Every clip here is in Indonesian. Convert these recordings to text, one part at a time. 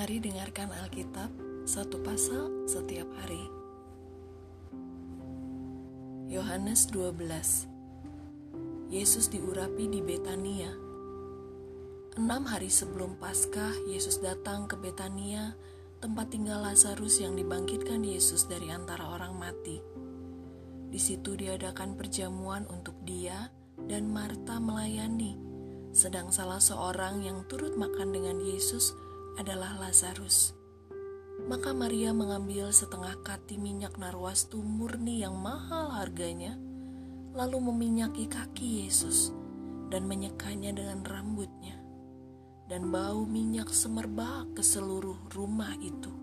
Mari dengarkan Alkitab satu pasal setiap hari. Yohanes 12 Yesus diurapi di Betania. Enam hari sebelum Paskah, Yesus datang ke Betania, tempat tinggal Lazarus yang dibangkitkan Yesus dari antara orang mati. Di situ diadakan perjamuan untuk dia dan Marta melayani, sedang salah seorang yang turut makan dengan Yesus adalah Lazarus. Maka Maria mengambil setengah kati minyak narwastu murni yang mahal harganya, lalu meminyaki kaki Yesus dan menyekanya dengan rambutnya. Dan bau minyak semerbak ke seluruh rumah itu.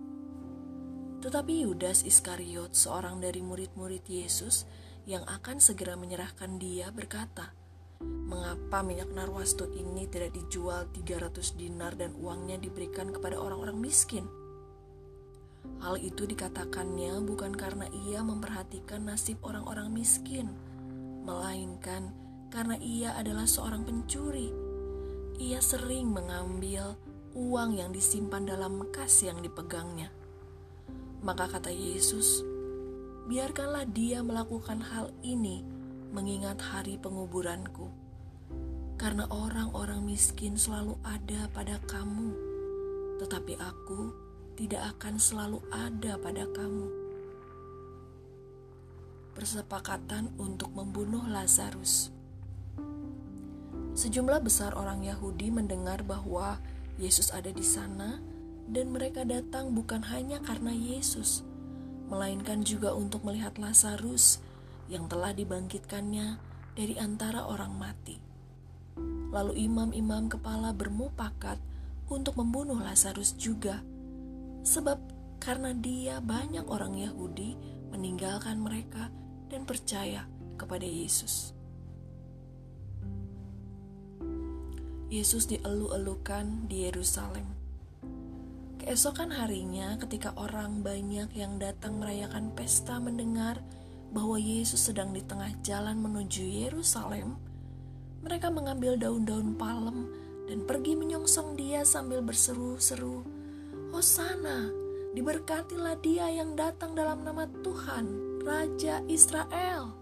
Tetapi Yudas Iskariot, seorang dari murid-murid Yesus yang akan segera menyerahkan dia, berkata, Mengapa minyak narwastu ini tidak dijual 300 dinar dan uangnya diberikan kepada orang-orang miskin? Hal itu dikatakannya bukan karena ia memperhatikan nasib orang-orang miskin, melainkan karena ia adalah seorang pencuri. Ia sering mengambil uang yang disimpan dalam kas yang dipegangnya. Maka kata Yesus, "Biarkanlah dia melakukan hal ini mengingat hari penguburanku, karena orang-orang miskin selalu ada pada kamu, tetapi aku tidak akan selalu ada pada kamu. Persepakatan untuk membunuh Lazarus. Sejumlah besar orang Yahudi mendengar bahwa Yesus ada di sana, dan mereka datang bukan hanya karena Yesus, melainkan juga untuk melihat Lazarus yang telah dibangkitkannya dari antara orang mati. Lalu imam-imam kepala bermupakat untuk membunuh Lazarus juga, sebab karena dia banyak orang Yahudi meninggalkan mereka dan percaya kepada Yesus. Yesus dielu-elukan di Yerusalem. Keesokan harinya, ketika orang banyak yang datang merayakan pesta mendengar bahwa Yesus sedang di tengah jalan menuju Yerusalem, mereka mengambil daun-daun palem dan pergi menyongsong dia sambil berseru-seru, Hosana, diberkatilah dia yang datang dalam nama Tuhan, Raja Israel.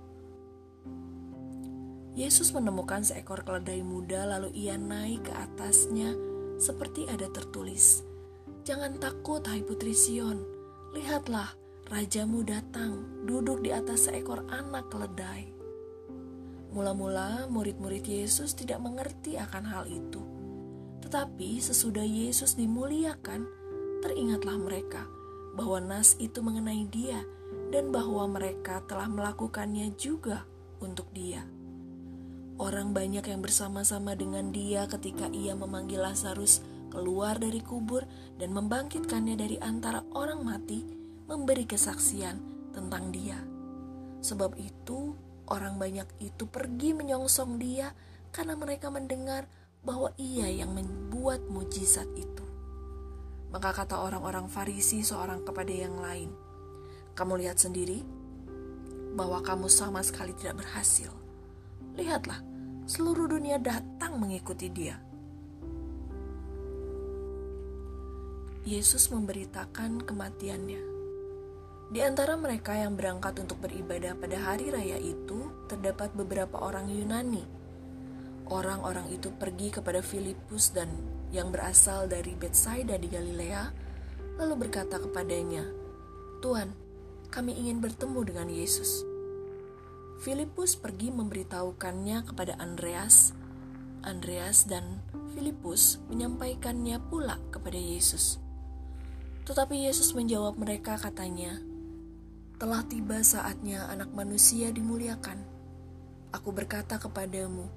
Yesus menemukan seekor keledai muda lalu ia naik ke atasnya seperti ada tertulis, Jangan takut hai putri Sion, lihatlah rajamu datang duduk di atas seekor anak keledai. Mula-mula murid-murid Yesus tidak mengerti akan hal itu. Tetapi sesudah Yesus dimuliakan, teringatlah mereka bahwa nas itu mengenai dia dan bahwa mereka telah melakukannya juga untuk dia. Orang banyak yang bersama-sama dengan dia ketika ia memanggil Lazarus keluar dari kubur dan membangkitkannya dari antara orang mati memberi kesaksian tentang dia. Sebab itu, orang banyak itu pergi menyongsong dia karena mereka mendengar bahwa ia yang membuat mujizat itu. Maka kata orang-orang Farisi seorang kepada yang lain, "Kamu lihat sendiri bahwa kamu sama sekali tidak berhasil. Lihatlah, seluruh dunia datang mengikuti dia." Yesus memberitakan kematiannya. Di antara mereka yang berangkat untuk beribadah pada hari raya itu, terdapat beberapa orang Yunani. Orang-orang itu pergi kepada Filipus dan yang berasal dari Betsaida di Galilea, lalu berkata kepadanya, "Tuan, kami ingin bertemu dengan Yesus." Filipus pergi memberitahukannya kepada Andreas. Andreas dan Filipus menyampaikannya pula kepada Yesus. Tetapi Yesus menjawab mereka katanya, telah tiba saatnya anak manusia dimuliakan. Aku berkata kepadamu,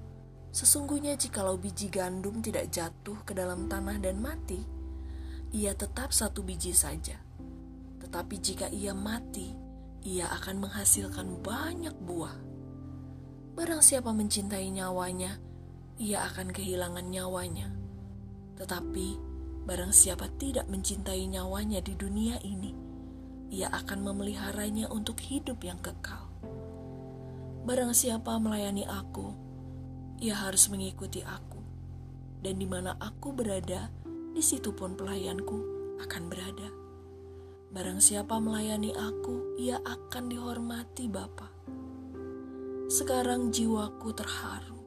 sesungguhnya jikalau biji gandum tidak jatuh ke dalam tanah dan mati, ia tetap satu biji saja. Tetapi jika ia mati, ia akan menghasilkan banyak buah. Barang siapa mencintai nyawanya, ia akan kehilangan nyawanya. Tetapi barang siapa tidak mencintai nyawanya di dunia ini, ia akan memeliharanya untuk hidup yang kekal. Barang siapa melayani aku, ia harus mengikuti aku, dan di mana aku berada, di situ pun pelayanku akan berada. Barang siapa melayani aku, ia akan dihormati Bapa. Sekarang jiwaku terharu,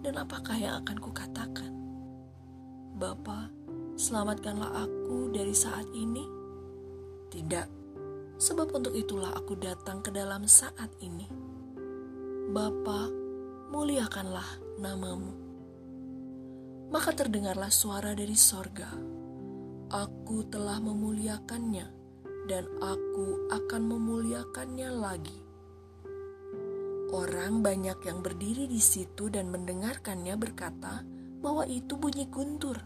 dan apakah yang akan kukatakan? Bapa, selamatkanlah aku dari saat ini. Tidak, sebab untuk itulah aku datang ke dalam saat ini. Bapa, muliakanlah namamu. Maka terdengarlah suara dari sorga. Aku telah memuliakannya dan aku akan memuliakannya lagi. Orang banyak yang berdiri di situ dan mendengarkannya berkata bahwa itu bunyi guntur.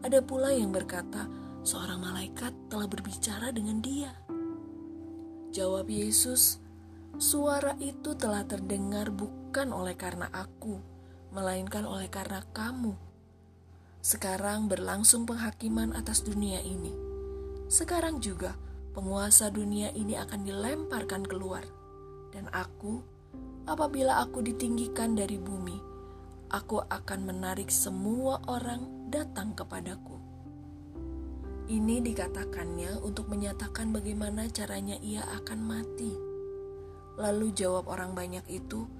Ada pula yang berkata, seorang malaikat telah berbicara dengan dia. Jawab Yesus, suara itu telah terdengar bukan oleh karena aku, melainkan oleh karena kamu. Sekarang berlangsung penghakiman atas dunia ini. Sekarang juga penguasa dunia ini akan dilemparkan keluar. Dan aku, apabila aku ditinggikan dari bumi, aku akan menarik semua orang datang kepadaku. Ini dikatakannya untuk menyatakan bagaimana caranya ia akan mati. Lalu jawab orang banyak itu,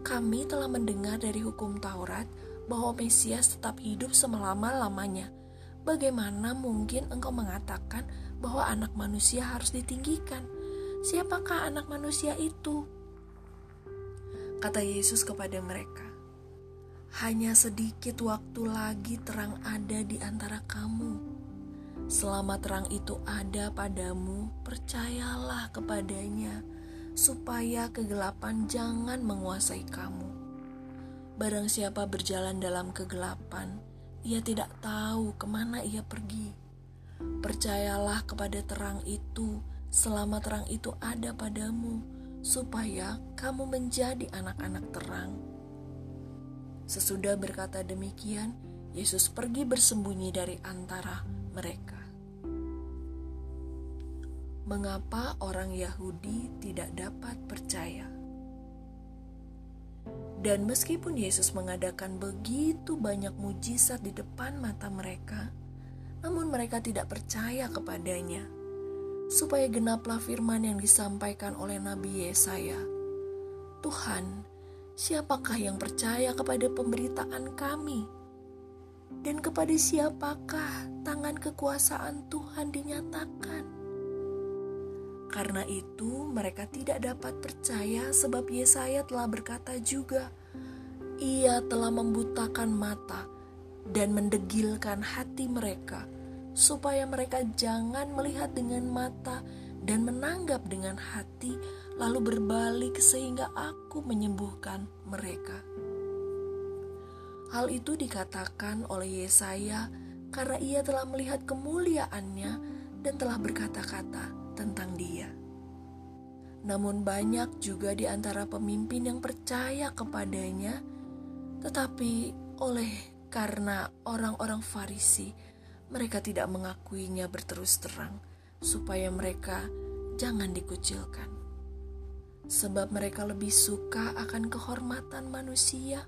"Kami telah mendengar dari hukum Taurat bahwa Mesias tetap hidup selama-lamanya. Bagaimana mungkin engkau mengatakan bahwa anak manusia harus ditinggikan. Siapakah anak manusia itu? Kata Yesus kepada mereka, "Hanya sedikit waktu lagi terang ada di antara kamu. Selama terang itu ada padamu, percayalah kepadanya, supaya kegelapan jangan menguasai kamu. Barang siapa berjalan dalam kegelapan, ia tidak tahu ke mana ia pergi." Percayalah kepada terang itu selama terang itu ada padamu, supaya kamu menjadi anak-anak terang. Sesudah berkata demikian, Yesus pergi bersembunyi dari antara mereka. Mengapa orang Yahudi tidak dapat percaya? Dan meskipun Yesus mengadakan begitu banyak mujizat di depan mata mereka, namun mereka tidak percaya kepadanya. Supaya genaplah firman yang disampaikan oleh Nabi Yesaya. Tuhan, siapakah yang percaya kepada pemberitaan kami? Dan kepada siapakah tangan kekuasaan Tuhan dinyatakan? Karena itu mereka tidak dapat percaya sebab Yesaya telah berkata juga, Ia telah membutakan mata dan mendegilkan hati mereka supaya mereka jangan melihat dengan mata dan menanggap dengan hati, lalu berbalik sehingga aku menyembuhkan mereka. Hal itu dikatakan oleh Yesaya karena ia telah melihat kemuliaannya dan telah berkata-kata tentang dia. Namun banyak juga di antara pemimpin yang percaya kepadanya, tetapi oleh karena orang-orang Farisi mereka tidak mengakuinya berterus terang, supaya mereka jangan dikucilkan. Sebab mereka lebih suka akan kehormatan manusia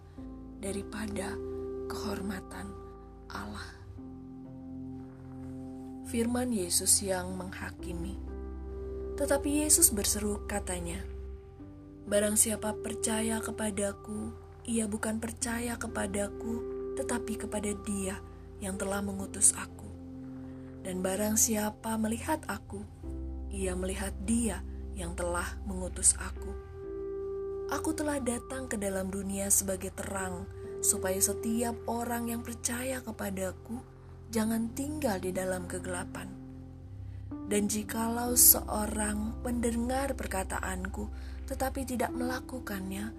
daripada kehormatan Allah. Firman Yesus yang menghakimi. Tetapi Yesus berseru katanya, Barang siapa percaya kepadaku, ia bukan percaya kepadaku, tetapi kepada dia yang telah mengutus aku. Dan barang siapa melihat aku, ia melihat dia yang telah mengutus aku. Aku telah datang ke dalam dunia sebagai terang, supaya setiap orang yang percaya kepadaku jangan tinggal di dalam kegelapan. Dan jikalau seorang mendengar perkataanku tetapi tidak melakukannya,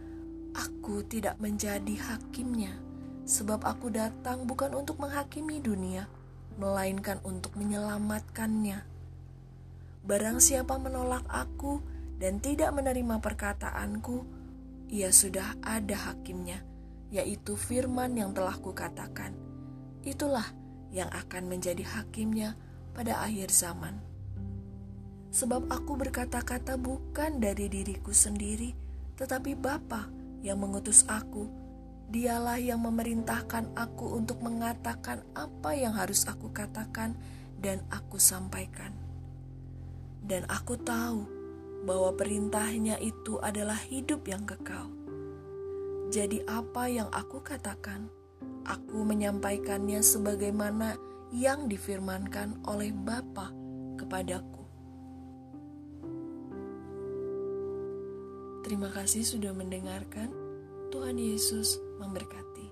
aku tidak menjadi hakimnya sebab aku datang bukan untuk menghakimi dunia, melainkan untuk menyelamatkannya. Barang siapa menolak aku dan tidak menerima perkataanku, ia sudah ada hakimnya, yaitu firman yang telah kukatakan. Itulah yang akan menjadi hakimnya pada akhir zaman. Sebab aku berkata-kata bukan dari diriku sendiri, tetapi Bapa yang mengutus aku Dialah yang memerintahkan aku untuk mengatakan apa yang harus aku katakan dan aku sampaikan. Dan aku tahu bahwa perintahnya itu adalah hidup yang kekal. Jadi apa yang aku katakan, aku menyampaikannya sebagaimana yang difirmankan oleh Bapa kepadaku. Terima kasih sudah mendengarkan. Tuhan Yesus memberkati.